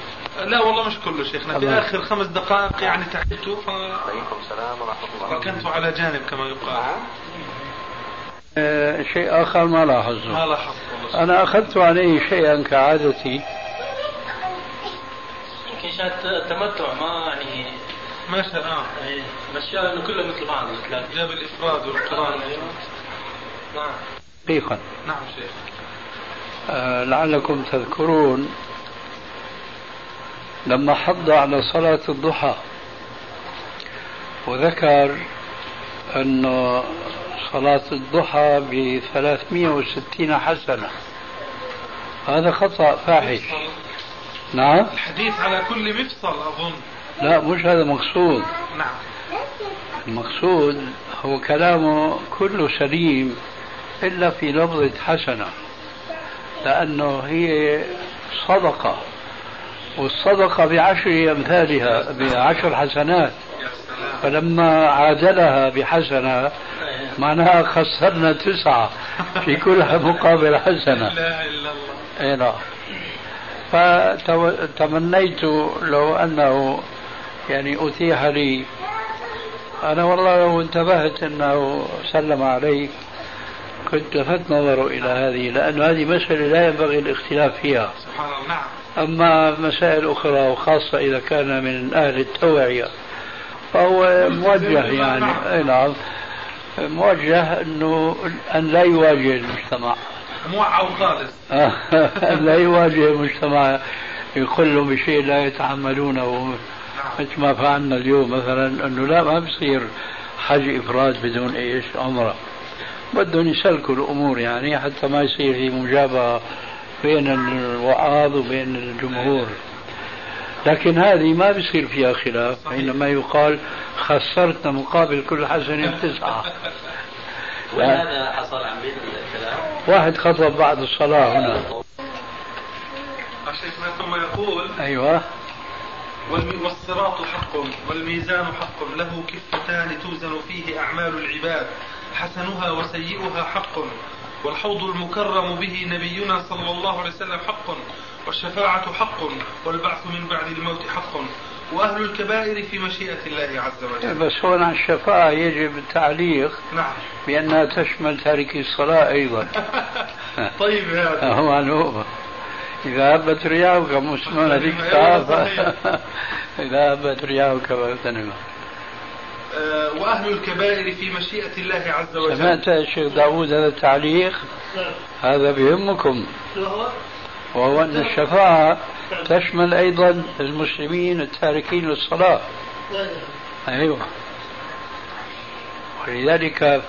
لا والله مش كله شيخنا في آخر خمس دقائق يعني تعبت. ف السلام ورحمة الله. ركنت على جانب كما يقال. آه شيء آخر ما لاحظته. ما لاحظت أنا أخذت عليه شيئا كعادتي. يمكن شاهد التمتع ما يعني ما شاء الله. إيه، بس شاهد إنه كله مثل بعض جاب الإفراد والقران نعم. حقيقة نعم شيخ. آه لعلكم تذكرون لما حض على صلاة الضحى وذكر أن صلاة الضحى ب 360 حسنة. هذا خطأ فاحش. نعم. الحديث على كل مفصل أظن. لا مش هذا مقصود نعم. المقصود هو كلامه كله سليم. إلا في لفظة حسنة لأنه هي صدقة والصدقة بعشر أمثالها بعشر حسنات. فلما عادلها بحسنة معناها خسرنا تسعة في كل مقابل حسنة. لا إلا الله. نعم فتمنيت لو أنه يعني أتيح لي. أنا والله لو انتبهت أنه سلم عليك كنت لفت نظره إلى هذه لأن هذه مسألة لا ينبغي الاختلاف فيها. سبحان الله نعم. أما مسائل أخرى وخاصة إذا كان من أهل التوعية فهو موجه يعني. أي نعم. موجه أنه أن لا يواجه المجتمع. موعى خالص. أن لا يواجه المجتمع يقول له بشيء لا يتحملونه. مثل ما فعلنا اليوم مثلا أنه لا ما بصير حج إفراد بدون إيش عمرة. بدهم يسلكوا الأمور يعني حتى ما يصير في مجابهة بين الوعاظ وبين الجمهور. لكن هذه ما بيصير فيها خلاف حينما يقال خسرتنا مقابل كل حسنة تسعة. وهذا حصل عن بين الكلام واحد خطب بعد الصلاة هنا. شيخنا ثم يقول أيوة. والم- والصراط حق والميزان حق له كفتان توزن فيه أعمال العباد. حسنها وسيئها حق. والحوض المكرم به نبينا صلى الله عليه وسلم حق. والشفاعة حق. والبعث من بعد الموت حق. وأهل الكبائر في مشيئة الله عز وجل. بس على الشفاعة يجب التعليق نعم. بأنها تشمل تاركي الصلاة أيضا. طيب هذا هو معلوم إذا هبت مسلمون بك أيوة، فعافى صحيح. إذا هبت رياحك فاغتنم. آه، وأهل الكبائر في مشيئة الله عز وجل. سمعت يا شيخ داوود هذا التعليق؟ هذا هو؟ وهو أن الشفاعة تشمل أيضا المسلمين التاركين للصلاة. أيوة. ولذلك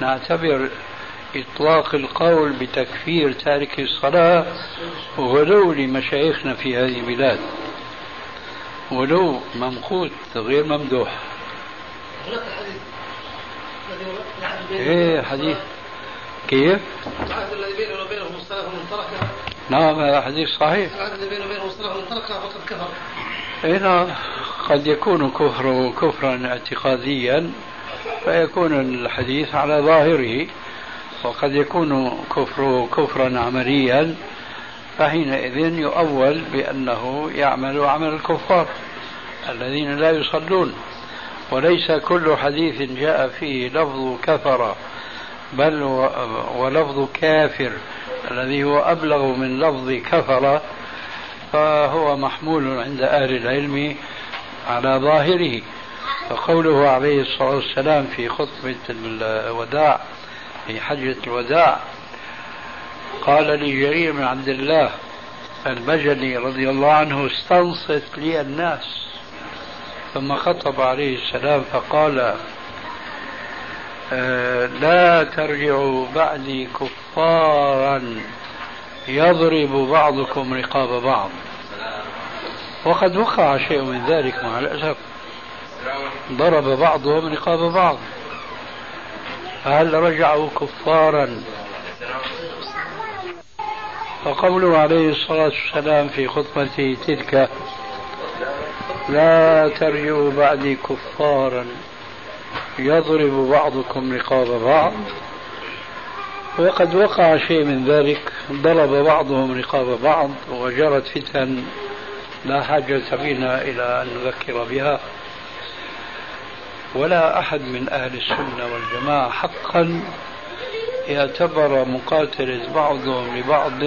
فنعتبر إطلاق القول بتكفير تارك الصلاة غلو لمشايخنا في هذه البلاد. غلو ممقوت غير ممدوح. هناك حديث الذي هو العهد بينه إيه حديث. كيف؟ العهد الذي بينه وبينهم الصلاة ومن تركها نعم هذا حديث صحيح. العهد الذي بينه وبينهم الصلاة ومن تركها فقد كفر إيه نعم. قد يكون كفر كفرا اعتقاديا فيكون الحديث على ظاهره وقد يكون كفر كفرا عمليا فحينئذ يؤول بأنه يعمل عمل الكفار الذين لا يصلون. وليس كل حديث جاء فيه لفظ كفر بل ولفظ كافر الذي هو أبلغ من لفظ كفر فهو محمول عند أهل العلم على ظاهره. فقوله عليه الصلاة والسلام في خطبة الوداع في حجة الوداع قال لجرير بن عبد الله البجلي رضي الله عنه استنصت لي الناس. ثم خطب عليه السلام فقال آه، لا ترجعوا بعدي كفارا يضرب بعضكم رقاب بعض. وقد وقع شيء من ذلك مع الأسف. ضرب بعضهم رقاب بعض. فهل رجعوا كفارا فقوله عليه الصلاة والسلام في خطبته تلك لا ترجعوا بعدي كفارا يضرب بعضكم رقاب بعض. وقد وقع شيء من ذلك ضرب بعضهم رقاب بعض وجرت فتن لا حاجة بنا إلى أن نذكر بها. ولا أحد من أهل السنة والجماعة حقا يعتبر مقاتلة بعضهم لبعض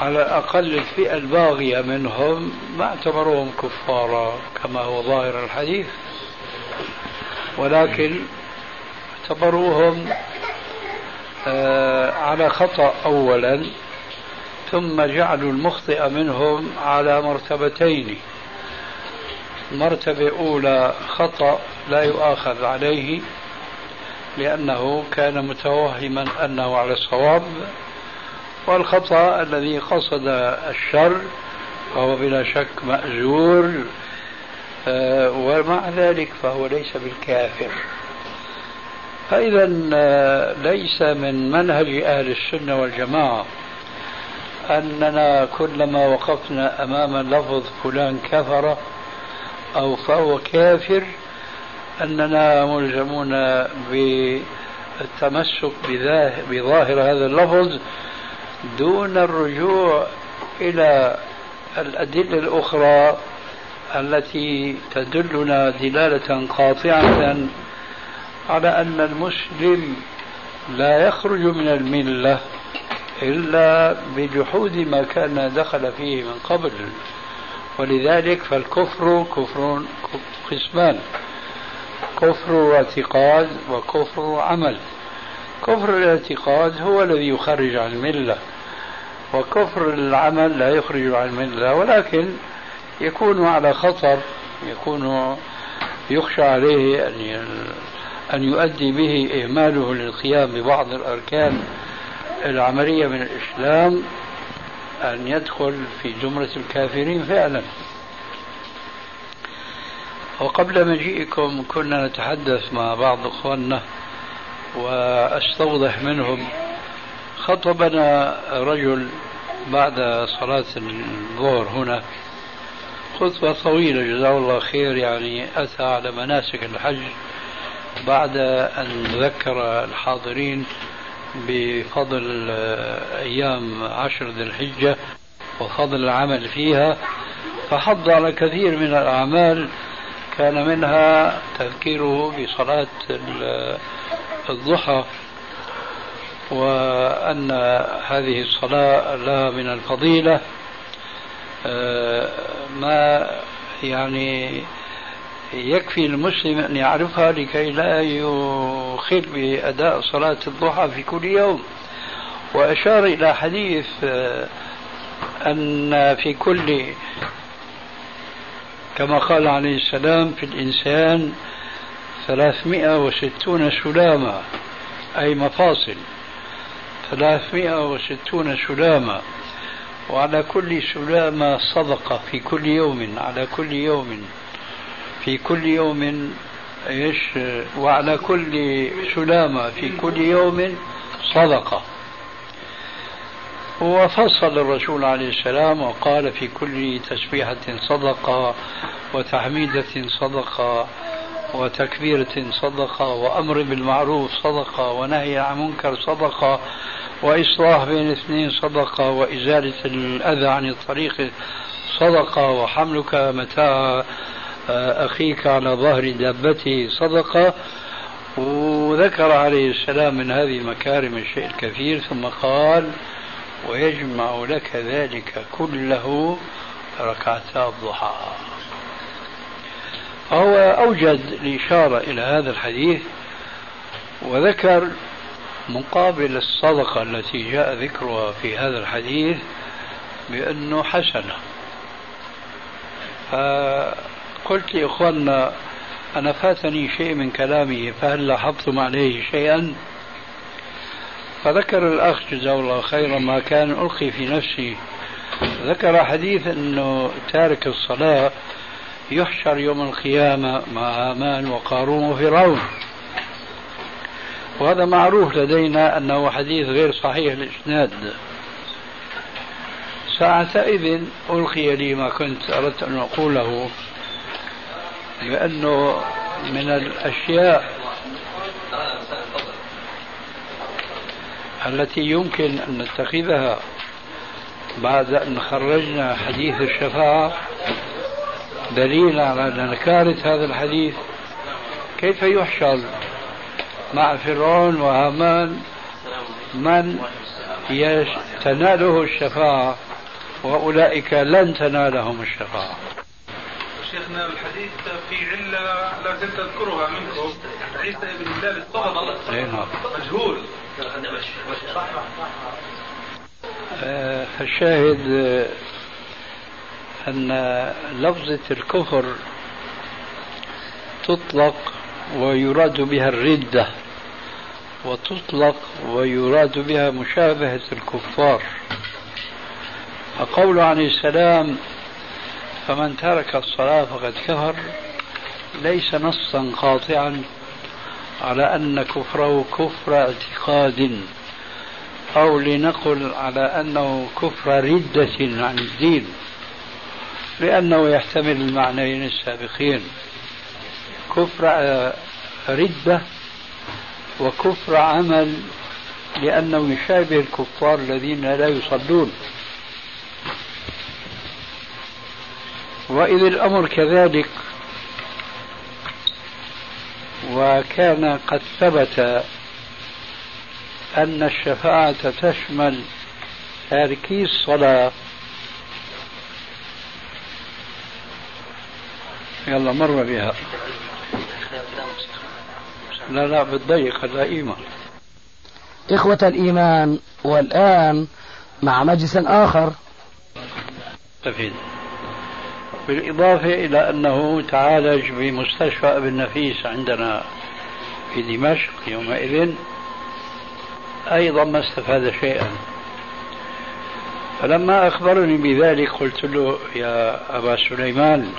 على الأقل الفئة الباغية منهم ما اعتبروهم كفارا كما هو ظاهر الحديث. ولكن اعتبروهم آه، على خطأ أولا ثم جعلوا المخطئ منهم على مرتبتين. مرتبة أولى خطأ لا يؤاخذ عليه لأنه كان متوهما أنه على الصواب والخطأ الذي قصد الشر فهو بلا شك مأجور آه، ومع ذلك فهو ليس بالكافر. فإذا آه، ليس من منهج أهل السنة والجماعة أننا كلما وقفنا أمام لفظ فلان كفر أو فهو كافر أننا ملزمون بالتمسك بظاهر هذا اللفظ دون الرجوع إلى الأدلة الأخرى التي تدلنا دلالة قاطعة على أن المسلم لا يخرج من الملة إلا بجحود ما كان دخل فيه من قبل ولذلك فالكفر كفر قسمان كفر اعتقاد وكفر عمل كفر الاعتقاد هو الذي يخرج عن الملة وكفر العمل لا يخرج عن الملة ولكن يكون على خطر يكون يخشى عليه أن أن يؤدي به إهماله للقيام ببعض الأركان العملية من الإسلام أن يدخل في زمرة الكافرين فعلا. وقبل مجيئكم كنا نتحدث مع بعض إخواننا وأستوضح منهم خطبنا رجل بعد صلاة الظهر هنا. خطبة طويلة جزاه الله خير يعني أتى على مناسك الحج بعد أن ذكر الحاضرين بفضل أيام عشر ذي الحجة وفضل العمل فيها. فحض على كثير من الأعمال كان منها تذكيره بصلاة الضحى وأن هذه الصلاة لها من الفضيلة. آه، ما يعني يكفي المسلم أن يعرفها لكي لا يخل بأداء صلاة الضحى في كل يوم. وأشار إلى حديث آه، أن في كل كما قال عليه السلام في الإنسان ثلاثمائة وستون سلامة أي مفاصل. ثلاثمائة وستون سلامة وعلى كل سلامة صدقة في كل يوم على كل يوم في كل يوم إيش؟ وعلى كل سلامة في كل يوم صدقة. وفصل الرسول عليه السلام وقال في كل تسبيحة صدقة وتحميدة صدقة وتكبيرة صدقة وأمر بالمعروف صدقة ونهي عن منكر صدقة وإصلاح بين اثنين صدقة وإزالة الأذى عن الطريق صدقة وحملك متاع أخيك على ظهر دابته صدقة. وذكر عليه السلام من هذه المكارم الشيء الكثير ثم قال ويجمع لك ذلك كله ركعتا الضحى. فهو أوجد الإشارة إلى هذا الحديث وذكر مقابل الصدقة التي جاء ذكرها في هذا الحديث بأنه حسنة. فقلت لإخواننا أنا فاتني شيء من كلامه فهل لاحظتم عليه شيئا؟ فذكر الأخ جزاه الله خيرا ما كان ألقي في نفسي. ذكر حديث أنه تارك الصلاة يحشر يوم القيامة مع هامان وقارون وفرعون. وهذا معروف لدينا أنه حديث غير صحيح الإسناد ساعتئذ ألقي لي ما كنت أردت أن أقوله بأنه من الأشياء التي يمكن أن نتخذها بعد أن خرجنا حديث الشفاعة دليل على نكارة هذا الحديث. كيف يحشر مع فرعون وهامان؟ من تناله الشفاعة وأولئك لن تنالهم الشفاعة شيخنا الحديث في علة لا تذكرها منكم عيسى بن الصغر نعم. مجهول. فالشاهد أن لفظة الكفر تطلق ويراد بها الردة وتطلق ويراد بها مشابهة الكفار. فقول عليه السلام فمن ترك الصلاة فقد كفر ليس نصا قاطعا على أن كفره كفر اعتقاد أو لنقل على أنه كفر ردة عن الدين لأنه يحتمل المعنيين السابقين. كفر ردة وكفر عمل لأنه يشابه الكفار الذين لا يصلون. وإذ الأمر كذلك وكان قد ثبت أن الشفاعة تشمل تاركي الصلاة. يلا مر بها. لا لا بالضيق اللئيمة إخوة الإيمان والآن مع مجلس آخر. تفيد بالإضافة إلى أنه تعالج بمستشفى ابن نفيس عندنا في دمشق يومئذ أيضا ما استفاد شيئا. فلما أخبرني بذلك قلت له يا أبا سليمان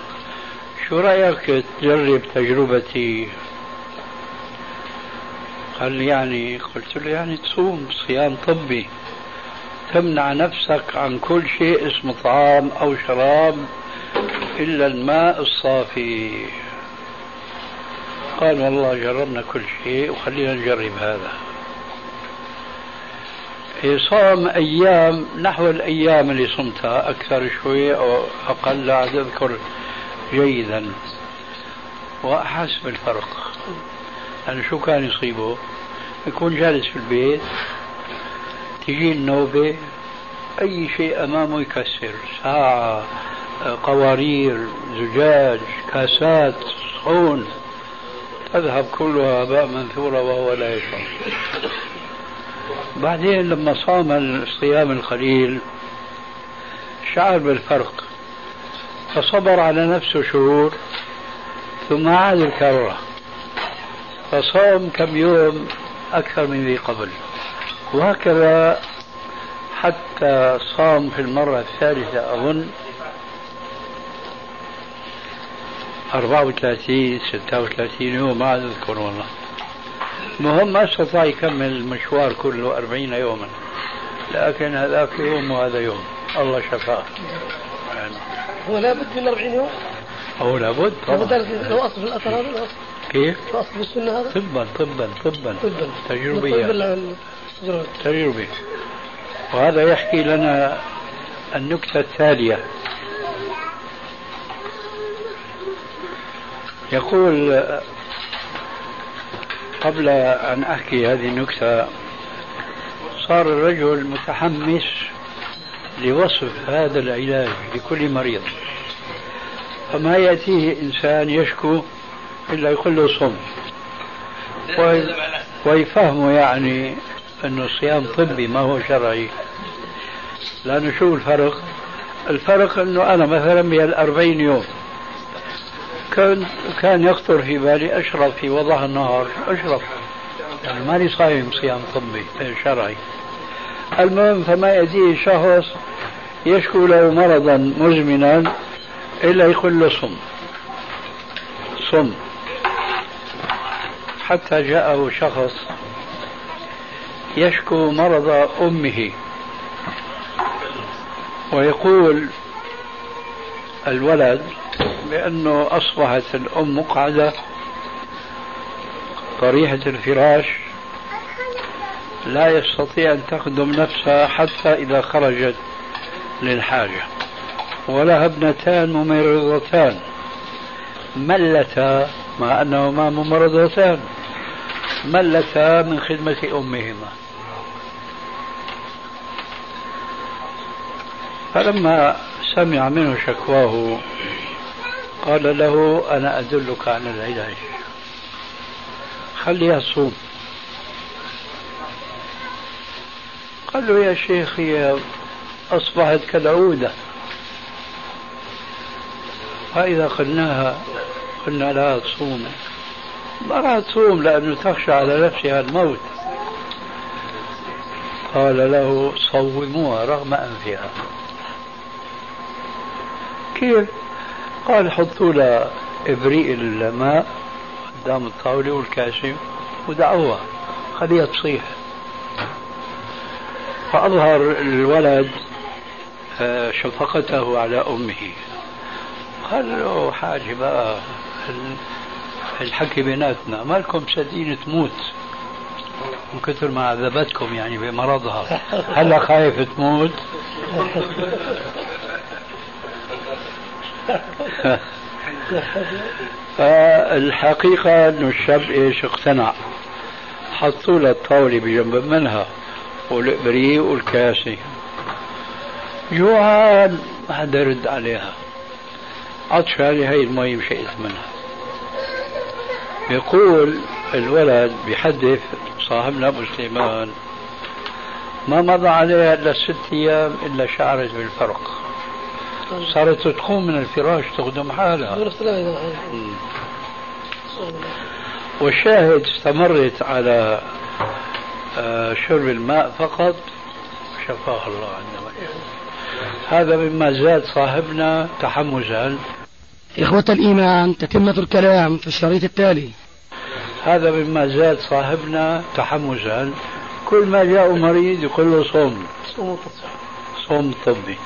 شو رأيك تجرب تجربتي؟ قال لي يعني؟ قلت له يعني تصوم صيام طبي تمنع نفسك عن كل شيء اسمه طعام أو شراب إلا الماء الصافي. قال والله جربنا كل شيء وخلينا نجرب هذا. صام أيام نحو الأيام اللي صمتها أكثر شوي أو أقل لا أذكر جيدا. وأحس بالفرق. يعني شو كان يصيبه؟ يكون جالس في البيت تجي النوبة أي شيء أمامه يكسر ساعة قوارير زجاج كاسات صحون تذهب كلها هباء منثورة وهو لا يشعر. بعدين لما صام الصيام القليل شعر بالفرق. فصبر على نفسه شهور ثم عاد الكرة. فصام كم يوم أكثر من ذي قبل. وهكذا حتى صام في المرة الثالثة أظن. 34 36 يوم ما أذكر والله. المهم ما استطاع يكمل المشوار كله 40 يوما. لكن هذاك يوم وهذا يوم. الله شفاه. يعني. هو لابد من 40 يوم؟ هو لابد طبعا. لو اصل في الأثر هذا؟ كيف؟ لو اصل في السنة هذا؟ طبا طبا طبا. طبا. تجربيا تجربي وهذا يحكي لنا النكتة التالية. يقول قبل أن أحكي هذه النكتة صار الرجل متحمس لوصف هذا العلاج لكل مريض. فما يأتيه إنسان يشكو إلا يقول له صم. ويفهمه يعني أنه الصيام طبي ما هو شرعي. لأنه شو الفرق. الفرق أنه أنا مثلا بهالأربعين يوم. كان كان يخطر في بالي أشرب في وضح النهار أشرب. يعني ماني صايم صيام طبي شرعي. المهم فما يأتيه شخص يشكو له مرضا مزمنا إلا يقول له صم. صم. حتى جاءه شخص يشكو مرض أمه. ويقول الولد بأنه أصبحت الأم مقعدة طريحة الفراش لا يستطيع أن تخدم نفسها حتى إذا خرجت للحاجة. ولها ابنتان ممرضتان. ملتا مع أنهما ممرضتان. ملتا من خدمة أمهما. فلما سمع منه شكواه قال له أنا أدلك على العلاج. خليها تصوم قال له يا شيخ هي أصبحت كالعودة. فإذا قلناها قلنا لها تصوم. ما راح تصوم لأنه تخشى على نفسها الموت. قال له صوموها رغم أنفها. كيف؟ قال حطوا له ابريق الماء قدام الطاولة والكاسة ودعوها. خليها تصيح. فأظهر الولد آه، شفقته على أمه. قال له حاجة بقى الحكي بيناتنا؟ مالكم مصدقين تموت؟ من كثر ما عذبتكم يعني بمرضها. هلا خايف تموت؟ فالحقيقة أنه الشاب إيش اقتنع. حطوا له الطاولة بجنب منها والإبريق والكاسة جوعان ما حدا يرد عليها. عطشان هي المي مشيت منها. يقول الولد بيحدث صاحبنا أبو سليمان ما مضى عليها إلا ست أيام إلا شعرت بالفرق. صارت تقوم من الفراش تخدم حالها. والشاهد استمرت على آه، شرب الماء فقط. شفاه الله عندما هذا مما زاد صاحبنا تحمسا إخوة الإيمان تتمة الكلام في الشريط التالي. هذا مما زاد صاحبنا تحمسا كل ما جاء مريض يقول له صوم صوم طبي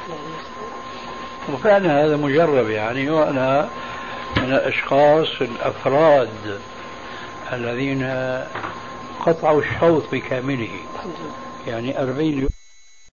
وفعلا هذا مجرب يعني وأنا من الأشخاص الأفراد الذين قطعوا الشوط بكامله. يعني أربعين يوم